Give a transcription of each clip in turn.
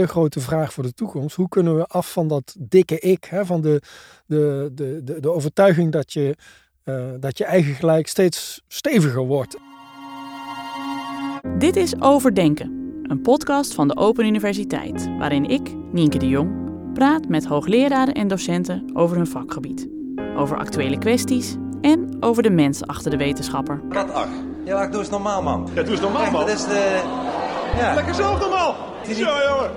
de grote vraag voor de toekomst. Hoe kunnen we af van dat dikke ik, hè, van de, de, de, de, de overtuiging dat je, uh, dat je eigen gelijk steeds steviger wordt. Dit is Overdenken, een podcast van de Open Universiteit, waarin ik, Nienke de Jong, praat met hoogleraren en docenten over hun vakgebied. Over actuele kwesties en over de mens achter de wetenschapper. Kat ach. Ja, ik doe eens normaal, man. Ja, doe eens normaal, man. dat is de... Ja. Lekker zelf normaal. Zo, jongen.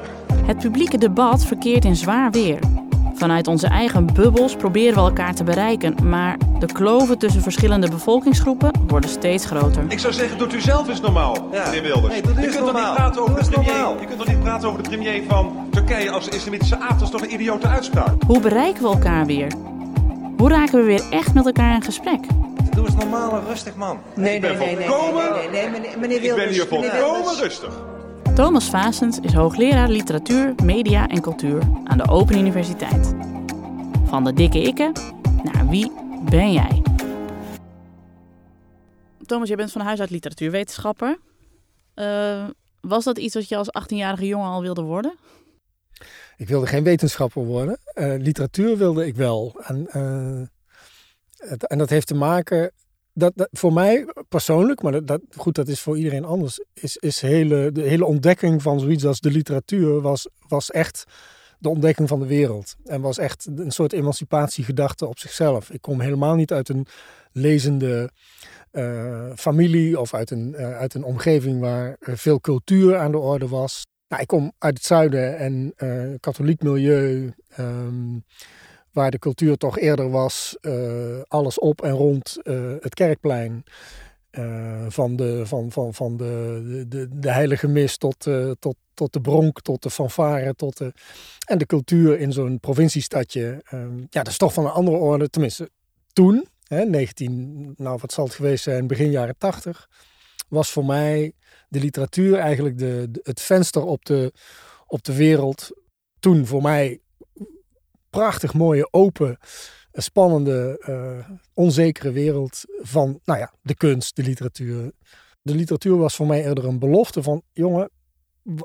Het publieke debat verkeert in zwaar weer. Vanuit onze eigen bubbels proberen we elkaar te bereiken, maar de kloven tussen verschillende bevolkingsgroepen worden steeds groter. Ik zou zeggen, doet u zelf eens normaal, Ja. meneer Wilders. Nee, doe je eens kunt toch normaal. niet praten over de premier. normaal. Je kunt toch niet praten over de premier van Turkije als islamitische aard. Dat is toch een idiote uitspraak. Hoe bereiken we elkaar weer? Hoe raken we weer echt met elkaar in gesprek? En rustig, man. Nee, Ik ben nee, nee, nee, volkomen- nee, nee, nee, meneer, Ik ben hier volkomen rustig. Thomas Vasens is hoogleraar literatuur, media en cultuur aan de Open Universiteit. Van de dikke ikke naar wie ben jij? Thomas, jij bent van huis uit literatuurwetenschapper. Eh, was dat iets wat je als 18-jarige jongen al wilde worden? Ik wilde geen wetenschapper worden. Eh, literatuur wilde ik wel. En, eh, het- en dat heeft te maken. Dat, voor mij persoonlijk, maar dat, goed, dat is voor iedereen anders. Is, is hele, de hele ontdekking van zoiets als de literatuur was, was echt de ontdekking van de wereld. En was echt een soort emancipatiegedachte op zichzelf. Ik kom helemaal niet uit een lezende eh, familie of uit een, eh, uit een omgeving waar eh, veel cultuur aan de orde was. Nou, ik kom uit het zuiden en katholiek milieu, ehm, waar de cultuur toch eerder was, eh, alles op en rond eh, het kerkplein. Eh, van de, van, van, van de, de, de, heilige mis tot, tot, tot de bronk, tot de fanfare. Tot en de cultuur in zo'n provinciestadje. ehm, ja, dat is toch van een andere orde. Tenminste, toen, hè, 19, nou wat zal het geweest zijn, begin jaren 80, was voor mij de literatuur eigenlijk de- het venster op de, op de wereld. Toen voor mij prachtig mooie, open, spannende, eh, onzekere wereld van nou ja, de kunst, de literatuur. De literatuur was voor mij eerder een belofte van, jongen,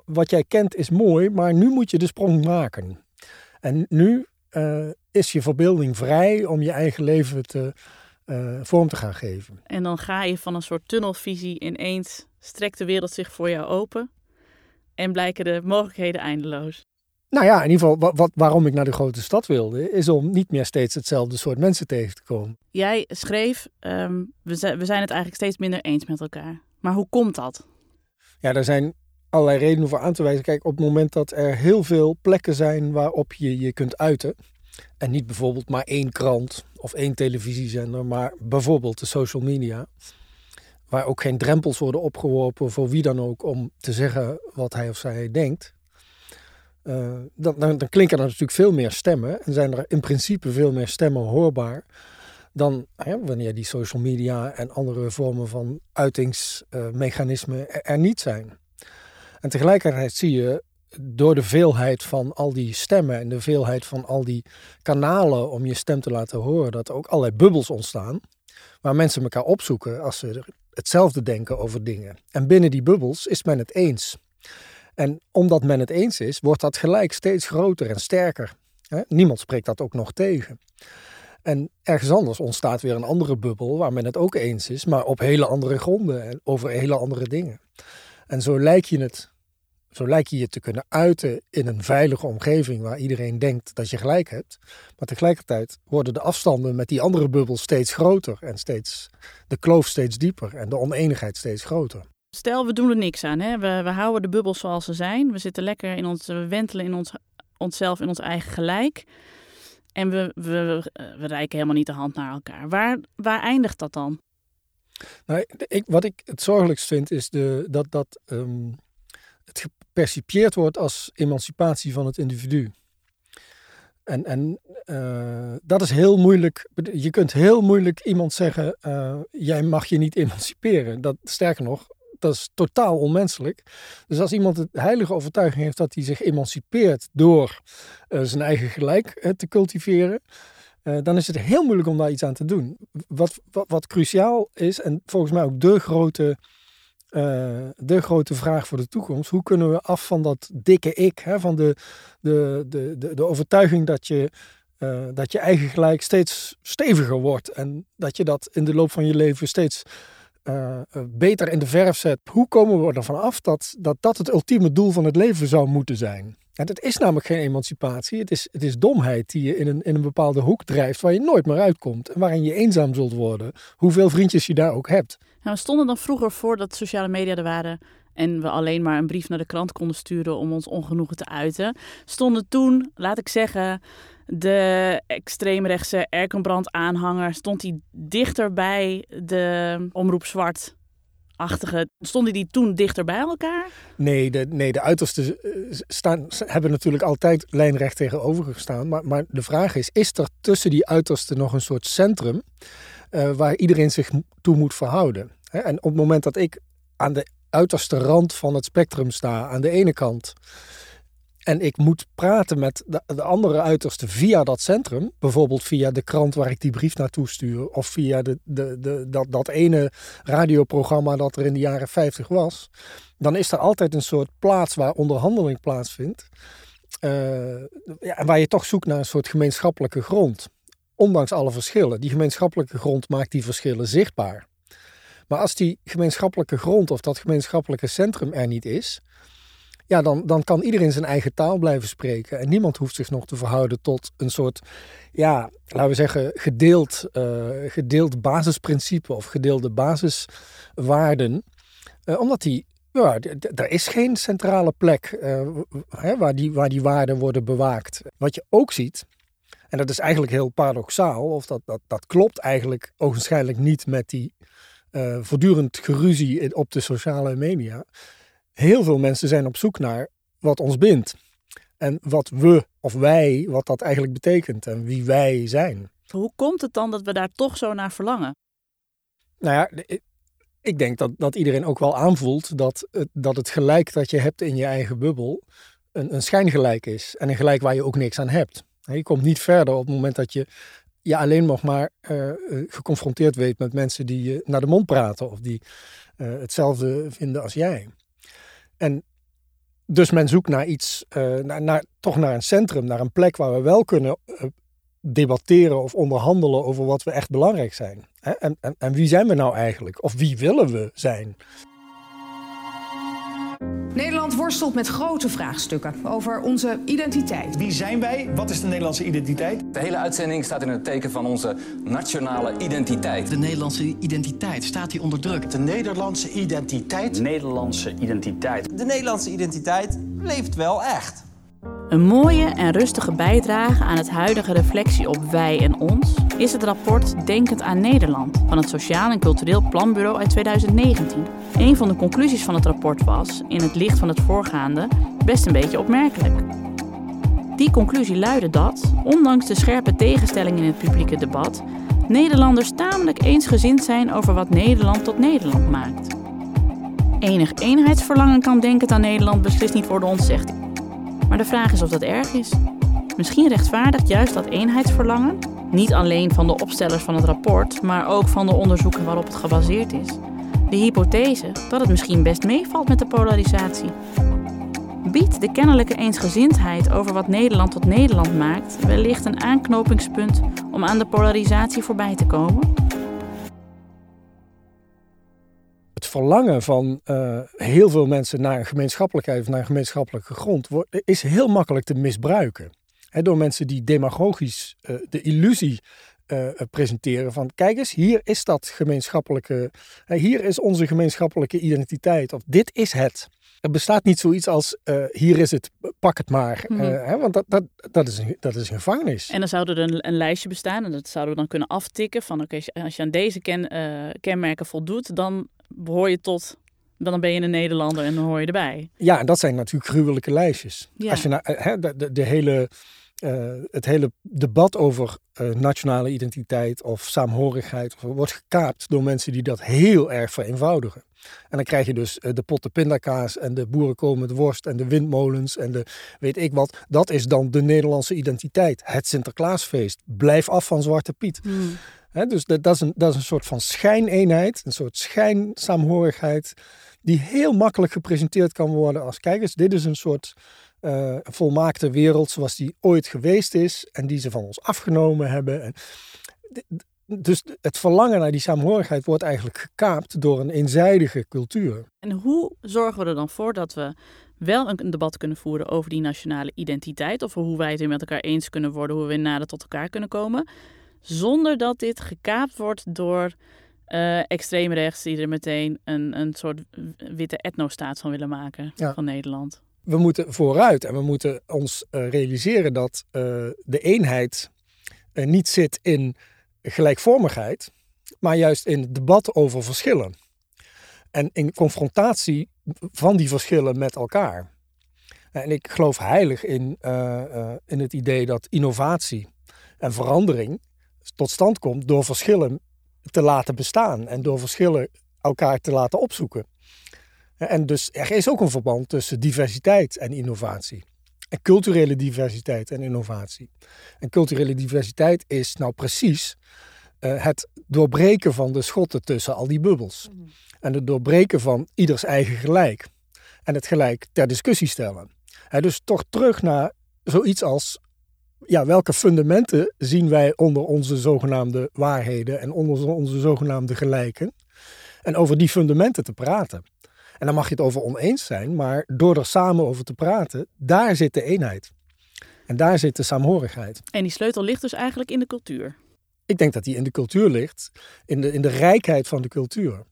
wat jij kent is mooi, maar nu moet je de sprong maken. En nu eh, is je verbeelding vrij om je eigen leven te, eh, vorm te gaan geven. En dan ga je van een soort tunnelvisie ineens, strekt de wereld zich voor jou open en blijken de mogelijkheden eindeloos. Nou ja, in ieder geval, wat, wat, waarom ik naar de grote stad wilde, is om niet meer steeds hetzelfde soort mensen tegen te komen. Jij schreef, ehm, we, zijn, we zijn het eigenlijk steeds minder eens met elkaar. Maar hoe komt dat? Ja, daar zijn allerlei redenen voor aan te wijzen. Kijk, op het moment dat er heel veel plekken zijn waarop je je kunt uiten, en niet bijvoorbeeld maar één krant of één televisiezender, maar bijvoorbeeld de social media, waar ook geen drempels worden opgeworpen voor wie dan ook om te zeggen wat hij of zij denkt, eh, dan, dan, klinken er natuurlijk veel meer stemmen en zijn er in principe veel meer stemmen hoorbaar dan hè, wanneer die social media en andere vormen van uitingsmechanismen er, er niet zijn. En tegelijkertijd zie je door de veelheid van al die stemmen en de veelheid van al die kanalen om je stem te laten horen, dat er ook allerlei bubbels ontstaan waar mensen elkaar opzoeken als ze hetzelfde denken over dingen. En binnen die bubbels is men het eens. En omdat men het eens is, wordt dat gelijk steeds groter en sterker. Niemand spreekt dat ook nog tegen. En ergens anders ontstaat weer een andere bubbel waar men het ook eens is, maar op hele andere gronden en over hele andere dingen. En zo lijkt je het, zo lijkt je je te kunnen uiten in een veilige omgeving waar iedereen denkt dat je gelijk hebt. Maar tegelijkertijd worden de afstanden met die andere bubbel steeds groter en steeds de kloof steeds dieper en de oneenigheid steeds groter. Stel, we doen er niks aan. Hè? We, we houden de bubbels zoals ze zijn. We zitten lekker in ons, we wentelen in ons, onszelf in ons eigen gelijk. En we, we, we reiken helemaal niet de hand naar elkaar. Waar, waar eindigt dat dan? Nou, ik, wat ik het zorgelijkst vind is de, dat, dat ehm, het gepercipieerd wordt als emancipatie van het individu. En, en eh, dat is heel moeilijk. Je kunt heel moeilijk iemand zeggen: eh, jij mag je niet emanciperen. Dat, sterker nog, dat is totaal onmenselijk. Dus als iemand de heilige overtuiging heeft dat hij zich emancipeert door eh, zijn eigen gelijk eh, te cultiveren, eh, dan is het heel moeilijk om daar iets aan te doen. Wat, wat, cruciaal is, en volgens mij ook de grote de grote vraag voor de toekomst. Hoe kunnen we af van dat dikke ik, hè, van de, de, de, de, de overtuiging dat je, dat je eigen gelijk steeds steviger wordt en dat je dat in de loop van je leven steeds beter in de verf zet. Hoe komen we ervan af dat, dat dat het ultieme doel van het leven zou moeten zijn? En het is namelijk geen emancipatie. Het is, het is domheid die je in een, in een bepaalde hoek drijft waar je nooit meer uitkomt. En waarin je eenzaam zult worden. Hoeveel vriendjes je daar ook hebt. Nou, we stonden dan vroeger voor dat sociale media er waren. En we alleen maar een brief naar de krant konden sturen om ons ongenoegen te uiten. Stonden toen, laat ik zeggen, de extreemrechtse Erkenbrand aanhanger. Stond hij dichter bij de omroep zwart achtige. Stonden die toen dichter bij elkaar? Nee, de, nee, de uitersten eh, staan, hebben natuurlijk altijd lijnrecht tegenover gestaan. Maar, maar de vraag is, is er tussen die uitersten nog een soort centrum uh, waar iedereen zich toe moet verhouden? En op het moment dat ik aan de uiterste rand van het spectrum sta, aan de ene kant en ik moet praten met de, de, andere uiterste via dat centrum. Bijvoorbeeld via de krant waar ik die brief naartoe stuur. Of via de, de, de, dat, dat ene radioprogramma dat er in de jaren 50 was. Dan is er altijd een soort plaats waar onderhandeling plaatsvindt. Uh, ja, waar je toch zoekt naar een soort gemeenschappelijke grond. Ondanks alle verschillen. Die gemeenschappelijke grond maakt die verschillen zichtbaar. Maar als die gemeenschappelijke grond of dat gemeenschappelijke centrum er niet is ja, dan, dan kan iedereen zijn eigen taal blijven spreken. En niemand hoeft zich nog te verhouden tot een soort, ja, laten we zeggen, gedeeld, uh, gedeeld basisprincipe of gedeelde basiswaarden. Uh, omdat die, ja, er is geen centrale plek uh, hè, waar, die, waar die waarden worden bewaakt. Wat je ook ziet, en dat is eigenlijk heel paradoxaal, of dat, dat, dat klopt eigenlijk ogenschijnlijk niet met die voortdurend geruzie op de sociale media heel veel mensen zijn op zoek naar wat ons bindt. En wat we of wij, wat dat eigenlijk betekent en wie wij zijn. Hoe komt het dan dat we daar toch zo naar verlangen? Nou ja, ik denk dat, dat iedereen ook wel aanvoelt dat het, dat het gelijk dat je hebt in je eigen bubbel een, een schijngelijk is. En een gelijk waar je ook niks aan hebt. Je komt niet verder op het moment dat je je alleen nog maar uh, geconfronteerd weet met mensen die je naar de mond praten of die uh, hetzelfde vinden als jij. En dus men zoekt naar iets, uh, naar, toch naar een centrum, naar een plek waar we wel kunnen uh, debatteren of onderhandelen over wat we echt belangrijk zijn. Hè? En, en, en wie zijn we nou eigenlijk? Of wie willen we zijn? Nederland worstelt met grote vraagstukken over onze identiteit. Wie zijn wij? Wat is de Nederlandse identiteit? De hele uitzending staat in het teken van onze nationale identiteit. De Nederlandse identiteit, staat die onder druk? De Nederlandse identiteit? Nederlandse identiteit. De Nederlandse identiteit leeft wel echt. Een mooie en rustige bijdrage aan het huidige reflectie op wij en ons is het rapport Denkend aan Nederland van het Sociaal en Cultureel Planbureau uit 2019. Een van de conclusies van het rapport was, in het licht van het voorgaande, best een beetje opmerkelijk. Die conclusie luidde dat, ondanks de scherpe tegenstelling in het publieke debat, Nederlanders tamelijk eensgezind zijn over wat Nederland tot Nederland maakt. Enig eenheidsverlangen kan denkend aan Nederland beslist niet worden ontzegd. Maar de vraag is of dat erg is. Misschien rechtvaardigt juist dat eenheidsverlangen, niet alleen van de opstellers van het rapport, maar ook van de onderzoeken waarop het gebaseerd is, de hypothese dat het misschien best meevalt met de polarisatie. Biedt de kennelijke eensgezindheid over wat Nederland tot Nederland maakt wellicht een aanknopingspunt om aan de polarisatie voorbij te komen? Verlangen van uh, heel veel mensen naar een gemeenschappelijkheid of naar een gemeenschappelijke grond wordt, is heel makkelijk te misbruiken. He, door mensen die demagogisch uh, de illusie uh, presenteren van kijk eens, hier is dat gemeenschappelijke, hier is onze gemeenschappelijke identiteit of dit is het. Er bestaat niet zoiets als hier is het, pak het maar. Mm -hmm. hè, want dat, dat, dat, is een, dat is een gevangenis. En dan zou er een, een lijstje bestaan en dat zouden we dan kunnen aftikken van oké, okay, als je aan deze ken, kenmerken voldoet, dan behoor je tot, dan ben je een Nederlander en dan hoor je erbij. Ja, en dat zijn natuurlijk gruwelijke lijstjes. Ja. Als je naar hè, de, de, de hele, uh, het hele debat over uh, nationale identiteit of saamhorigheid wordt gekaapt door mensen die dat heel erg vereenvoudigen. En dan krijg je dus uh, de potten pindakaas en de boerenkool met worst en de windmolens en de weet ik wat. Dat is dan de Nederlandse identiteit. Het Sinterklaasfeest. Blijf af van Zwarte Piet. Dus dat, is een, soort van schijneenheid, een soort schijnsaamhorigheid, die heel makkelijk gepresenteerd kan worden als, kijk eens, dit is een soort uh, volmaakte wereld zoals die ooit geweest is en die ze van ons afgenomen hebben. En, dus het verlangen naar die saamhorigheid wordt eigenlijk gekaapt door een eenzijdige cultuur. En hoe zorgen we er dan voor dat we wel een debat kunnen voeren over die nationale identiteit. Of hoe wij het met elkaar eens kunnen worden, hoe we nader tot elkaar kunnen komen. Zonder dat dit gekaapt wordt door uh, extreem rechts die er meteen een, een soort witte etnostaat van willen maken van Nederland. We moeten vooruit en we moeten ons uh, realiseren dat uh, de eenheid niet zit in gelijkvormigheid, maar juist in het debat over verschillen. En in confrontatie van die verschillen met elkaar. En ik geloof heilig in, in het idee dat innovatie en verandering tot stand komt door verschillen te laten bestaan en door verschillen elkaar te laten opzoeken. En dus er is ook een verband tussen diversiteit en innovatie. En culturele diversiteit en innovatie. En culturele diversiteit is nou precies uh, het doorbreken van de schotten tussen al die bubbels. Mhm. En het doorbreken van ieders eigen gelijk. En het gelijk ter discussie stellen. dus toch terug naar zoiets als ja, welke fundamenten zien wij onder onze zogenaamde waarheden en onder onze zogenaamde gelijken. En over die fundamenten te praten. En dan mag je het over oneens zijn, maar door er samen over te praten, daar zit de eenheid. En daar zit de saamhorigheid. En die sleutel ligt dus eigenlijk in de cultuur. Ik denk dat die in de cultuur ligt, in de, in de rijkheid van de cultuur.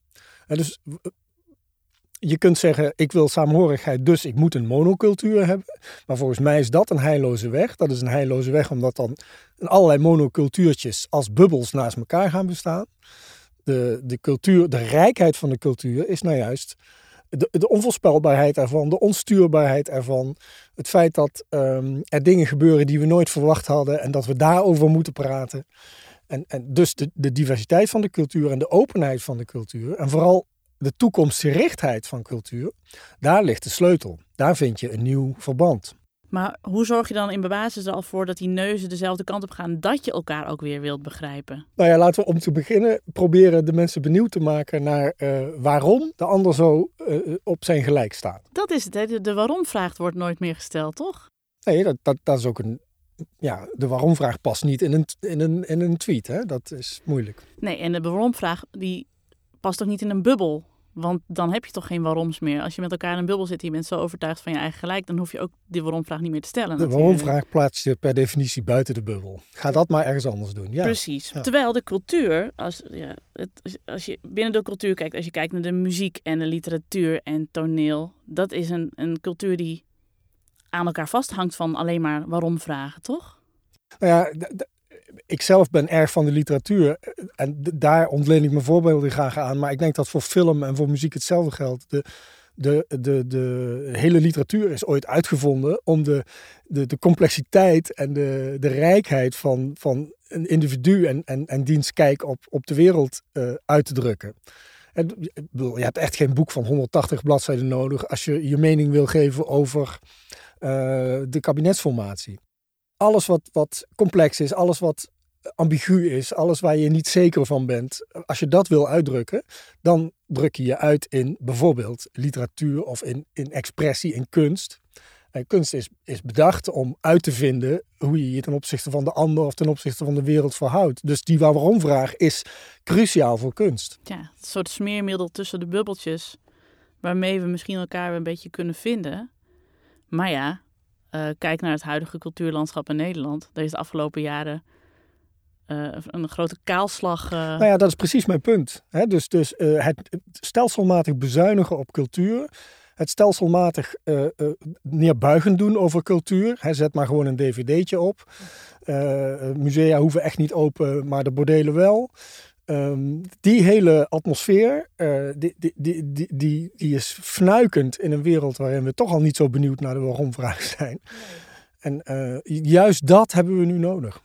En dus je kunt zeggen, ik wil saamhorigheid, dus ik moet een monocultuur hebben. Maar volgens mij is dat een heilloze weg. Dat is een heilloze weg omdat dan allerlei monocultuurtjes als bubbels naast elkaar gaan bestaan. De, de cultuur, de rijkheid van de cultuur is nou juist de, de onvoorspelbaarheid ervan, de onstuurbaarheid ervan. Het feit dat um, er dingen gebeuren die we nooit verwacht hadden en dat we daarover moeten praten. En, en dus de, de diversiteit van de cultuur en de openheid van de cultuur. En vooral de toekomstgerichtheid van cultuur. Daar ligt de sleutel. Daar vind je een nieuw verband. Maar hoe zorg je dan in basis al voor dat die neuzen dezelfde kant op gaan, dat je elkaar ook weer wilt begrijpen? Nou ja, laten we om te beginnen proberen de mensen benieuwd te maken naar uh, waarom de ander zo uh, op zijn gelijk staat. Dat is het, hè? De, de waarom-vraag wordt nooit meer gesteld, toch? Nee, dat, dat, dat is ook een ja, de waarom-vraag past niet in een, in een, in een tweet. Hè? Dat is moeilijk. Nee, en de waarom-vraag die past ook niet in een bubbel. Want dan heb je toch geen waaroms meer. Als je met elkaar in een bubbel zit en je bent zo overtuigd van je eigen gelijk, dan hoef je ook die waarom-vraag niet meer te stellen. De waarom-vraag plaats je per definitie buiten de bubbel. Ga dat maar ergens anders doen. Ja. Precies. Terwijl de cultuur, als, ja, het, als je binnen de cultuur kijkt, als je kijkt naar de muziek en de literatuur en toneel, dat is een, een cultuur die aan elkaar vasthangt van alleen maar waarom vragen, toch? Nou ja, ik zelf ben erg van de literatuur en daar ontleen ik mijn voorbeelden graag aan. Maar ik denk dat voor film en voor muziek hetzelfde geldt. De, de, de, de hele literatuur is ooit uitgevonden om de, de, de complexiteit en de, de rijkheid van, van een individu en, en, en diens kijk op, op de wereld uh, uit te drukken. En, je hebt echt geen boek van 180 bladzijden nodig als je je mening wil geven over de kabinetsformatie. Alles wat, wat complex is, alles wat ambigu is, alles waar je niet zeker van bent, als je dat wil uitdrukken, dan druk je je uit in bijvoorbeeld literatuur of in, in expressie, in kunst. En kunst is, is bedacht om uit te vinden hoe je je ten opzichte van de ander of ten opzichte van de wereld verhoudt. Dus die waarom-vraag is cruciaal voor kunst. Ja, een soort smeermiddel tussen de bubbeltjes, waarmee we misschien elkaar een beetje kunnen vinden. Maar ja, uh, kijk naar het huidige cultuurlandschap in Nederland. Daar is de afgelopen jaren uh, een grote kaalslag. Uh... Nou ja, dat is precies mijn punt. Dus, dus het stelselmatig bezuinigen op cultuur. Het stelselmatig neerbuigend doen over cultuur. Hè? Zet maar gewoon een dvd'tje op. musea hoeven echt niet open, maar de bordelen wel. Um, die hele atmosfeer, uh, die, die, die, die, die, is fnuikend in een wereld waarin we toch al niet zo benieuwd naar de waarom-vraag zijn. En uh, juist dat hebben we nu nodig.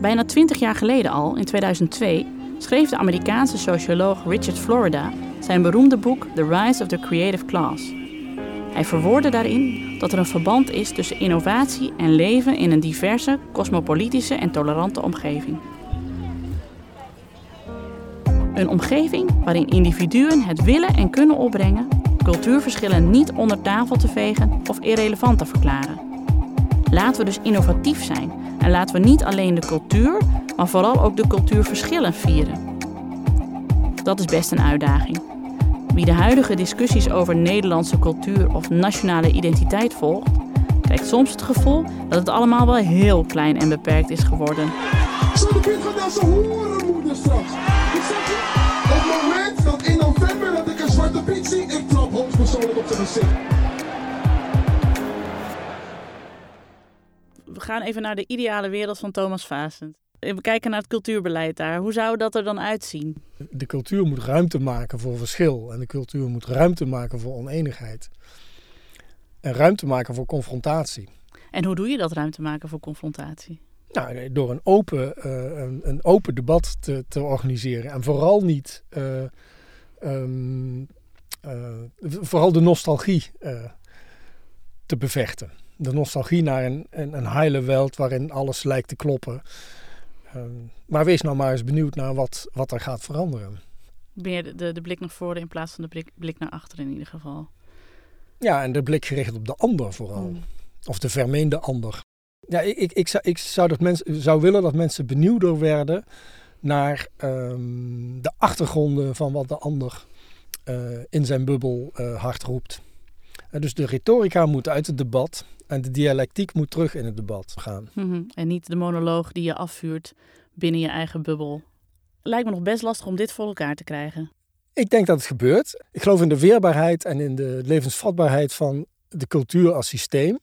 Bijna twintig jaar geleden al, in 2002, schreef de Amerikaanse socioloog Richard Florida zijn beroemde boek The Rise of the Creative Class. Hij verwoordde daarin dat er een verband is tussen innovatie en leven in een diverse, cosmopolitische en tolerante omgeving. Een omgeving waarin individuen het willen en kunnen opbrengen cultuurverschillen niet onder tafel te vegen of irrelevant te verklaren. Laten we dus innovatief zijn en laten we niet alleen de cultuur, maar vooral ook de cultuurverschillen vieren. Dat is best een uitdaging. Wie de huidige discussies over Nederlandse cultuur of nationale identiteit volgt, krijgt soms het gevoel dat het allemaal wel heel klein en beperkt is geworden. Straks. Ik zeg je, op het moment dat in november dat ik een zwarte Piet zie, ik trap hoogstpersoonlijk op gezicht. We gaan even naar de ideale wereld van Thomas Vaasend. We kijken naar het cultuurbeleid daar. Hoe zou dat er dan uitzien? De cultuur moet ruimte maken voor verschil. En de cultuur moet ruimte maken voor oneenigheid. En ruimte maken voor confrontatie. En hoe doe je dat ruimte maken voor confrontatie? Nou, door een open, uh, een, een, open debat te, te, organiseren. En vooral niet. Uh, um, uh, vooral de nostalgie te bevechten. De nostalgie naar een, een, een heile wereld waarin alles lijkt te kloppen. Um, maar wees nou maar eens benieuwd naar wat, wat er gaat veranderen. Meer de, de, de blik naar voren in plaats van de blik, blik naar achteren in ieder geval. Ja, en de blik gericht op de ander vooral. Mm. Of de vermeende ander. Ja, ik, ik, ik, zou, ik zou, dat mensen, zou willen dat mensen benieuwder werden naar um, de achtergronden van wat de ander uh, in zijn bubbel uh, hard roept. Dus de retorica moet uit het debat en de dialectiek moet terug in het debat gaan. Mm -hmm. En niet de monoloog die je afvuurt binnen je eigen bubbel. Lijkt me nog best lastig om dit voor elkaar te krijgen. Ik denk dat het gebeurt. Ik geloof in de weerbaarheid en in de levensvatbaarheid van de cultuur als systeem.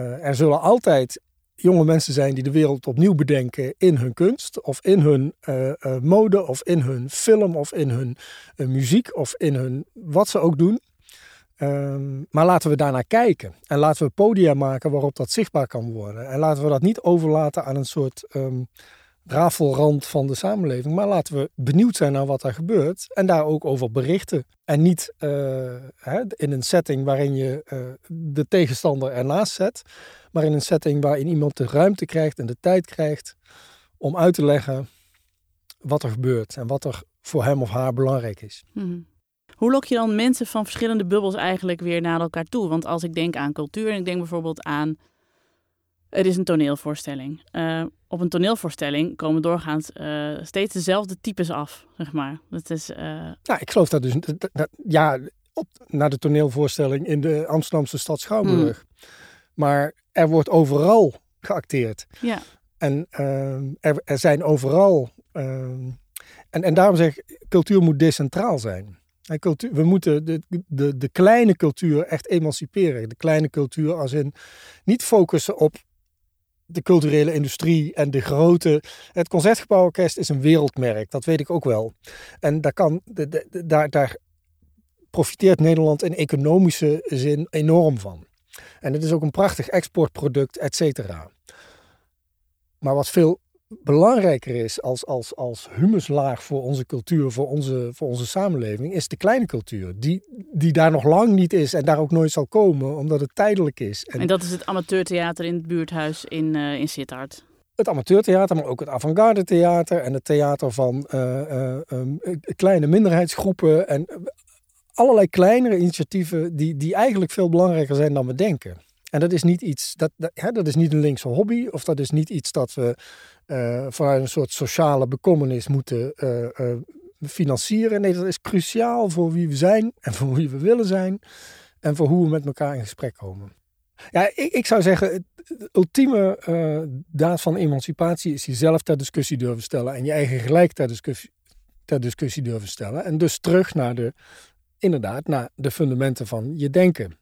Uh, er zullen altijd jonge mensen zijn die de wereld opnieuw bedenken in hun kunst, of in hun uh, uh, mode, of in hun film, of in hun muziek, of in hun wat ze ook doen. Um, maar laten we daarnaar kijken. En laten we podia maken waarop dat zichtbaar kan worden. En laten we dat niet overlaten aan een soort um, rafelrand van de samenleving. Maar laten we benieuwd zijn naar wat er gebeurt. En daar ook over berichten. En niet uh, hè, in een setting waarin je uh, de tegenstander ernaast zet. Maar in een setting waarin iemand de ruimte krijgt en de tijd krijgt om uit te leggen wat er gebeurt. En wat er voor hem of haar belangrijk is. Mm-hmm. Hoe lok je dan mensen van verschillende bubbels eigenlijk weer naar elkaar toe? Want als ik denk aan cultuur en ik denk bijvoorbeeld aan. Er is een toneelvoorstelling. Uh, op een toneelvoorstelling komen doorgaans uh, steeds dezelfde types af, zeg maar. Dat is. Uh... Nou, ik geloof dat dus. Dat, dat, ja, op, naar de toneelvoorstelling in de Amsterdamse stad Schouwburg. Mm. Maar er wordt overal geacteerd. Ja. En er, er, zijn overal. en, en daarom zeg ik, cultuur moet decentraal zijn. We moeten de, de, de kleine cultuur echt emanciperen. De kleine cultuur als in niet focussen op de culturele industrie en de grote. Het Concertgebouworkest is een wereldmerk, dat weet ik ook wel. En daar, kan, de, daar, daar profiteert Nederland in economische zin enorm van. En het is ook een prachtig exportproduct, et cetera. Maar wat veel belangrijker is als, als, als humuslaag voor onze cultuur, voor onze, voor onze samenleving, is de kleine cultuur. Die, die daar nog lang niet is en daar ook nooit zal komen, omdat het tijdelijk is. En, en dat is het amateurtheater in het buurthuis in, uh, in Sittard. Het amateurtheater, maar ook het avant-garde theater en het theater van uh, uh, um, kleine minderheidsgroepen en allerlei kleinere initiatieven die, die eigenlijk veel belangrijker zijn dan we denken. En dat is niet iets, dat, dat, hè, dat is niet een linkse hobby, of dat is niet iets dat we uh, vanuit een soort sociale bekommernis moeten uh, uh, financieren. Nee, dat is cruciaal voor wie we zijn en voor wie we willen zijn en voor hoe we met elkaar in gesprek komen. Ja, ik, ik zou zeggen, de ultieme daad van emancipatie is jezelf ter discussie durven stellen en je eigen gelijk ter discussie, durven stellen. En dus terug naar de, inderdaad, naar de fundamenten van je denken.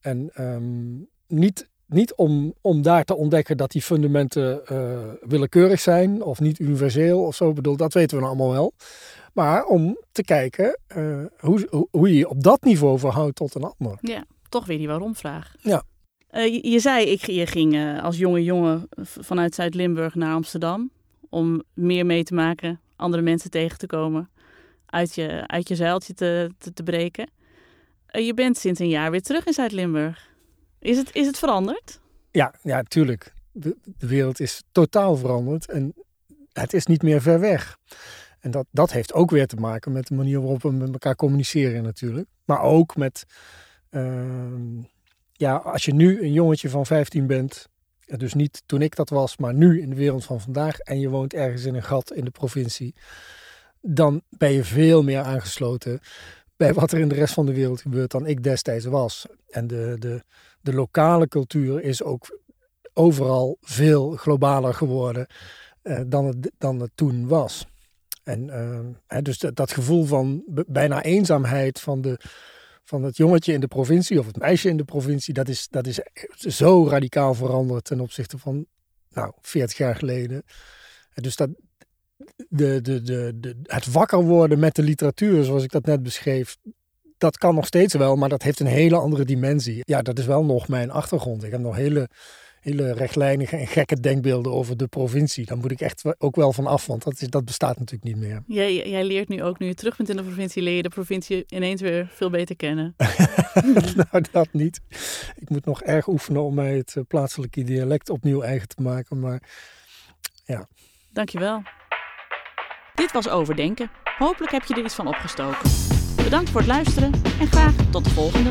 En um, niet, niet om, om daar te ontdekken dat die fundamenten uh, willekeurig zijn of niet universeel of zo. Ik bedoel, dat weten we nou allemaal wel. Maar om te kijken uh, hoe, hoe je je op dat niveau verhoudt tot een ander. Ja, toch weer die waarom-vraag. Ja. Uh, je, je, zei, ik, je ging als jonge jongen vanuit Zuid-Limburg naar Amsterdam om meer mee te maken, andere mensen tegen te komen, uit je, uit je zeiltje te, te, te breken. Eh, je bent sinds een jaar weer terug in Zuid-Limburg. Is het, is het veranderd? Ja, ja, tuurlijk. De, de wereld is totaal veranderd en het is niet meer ver weg. En dat, dat heeft ook weer te maken met de manier waarop we met elkaar communiceren natuurlijk. Maar ook met, ehm, ja, als je nu een jongetje van 15 bent, dus niet toen ik dat was, maar nu in de wereld van vandaag, en je woont ergens in een gat in de provincie, dan ben je veel meer aangesloten bij wat er in de rest van de wereld gebeurt dan ik destijds was. En de, de, de lokale cultuur is ook overal veel globaler geworden uh, dan, het, dan het toen was. En uh, dus dat, dat, gevoel van bijna eenzaamheid van, de, van het jongetje in de provincie of het meisje in de provincie, dat is, dat is zo radicaal veranderd ten opzichte van nou, 40 jaar geleden. En dus dat, de, de, de, de, het wakker worden met de literatuur, zoals ik dat net beschreef, dat kan nog steeds wel, maar dat heeft een hele andere dimensie. Ja, dat is wel nog mijn achtergrond. Ik heb nog hele, hele rechtlijnige en gekke denkbeelden over de provincie. Daar moet ik echt ook wel van af, want dat, is, dat bestaat natuurlijk niet meer. Jij, jij leert nu ook, nu je terug bent in de provincie, leer je de provincie ineens weer veel beter kennen. nou, dat niet. Ik moet nog erg oefenen om mij het eh, plaatselijke dialect opnieuw eigen te maken, maar ja. Dankjewel. Dit was Overdenken. Hopelijk heb je er iets van opgestoken. Bedankt voor het luisteren en graag tot de volgende.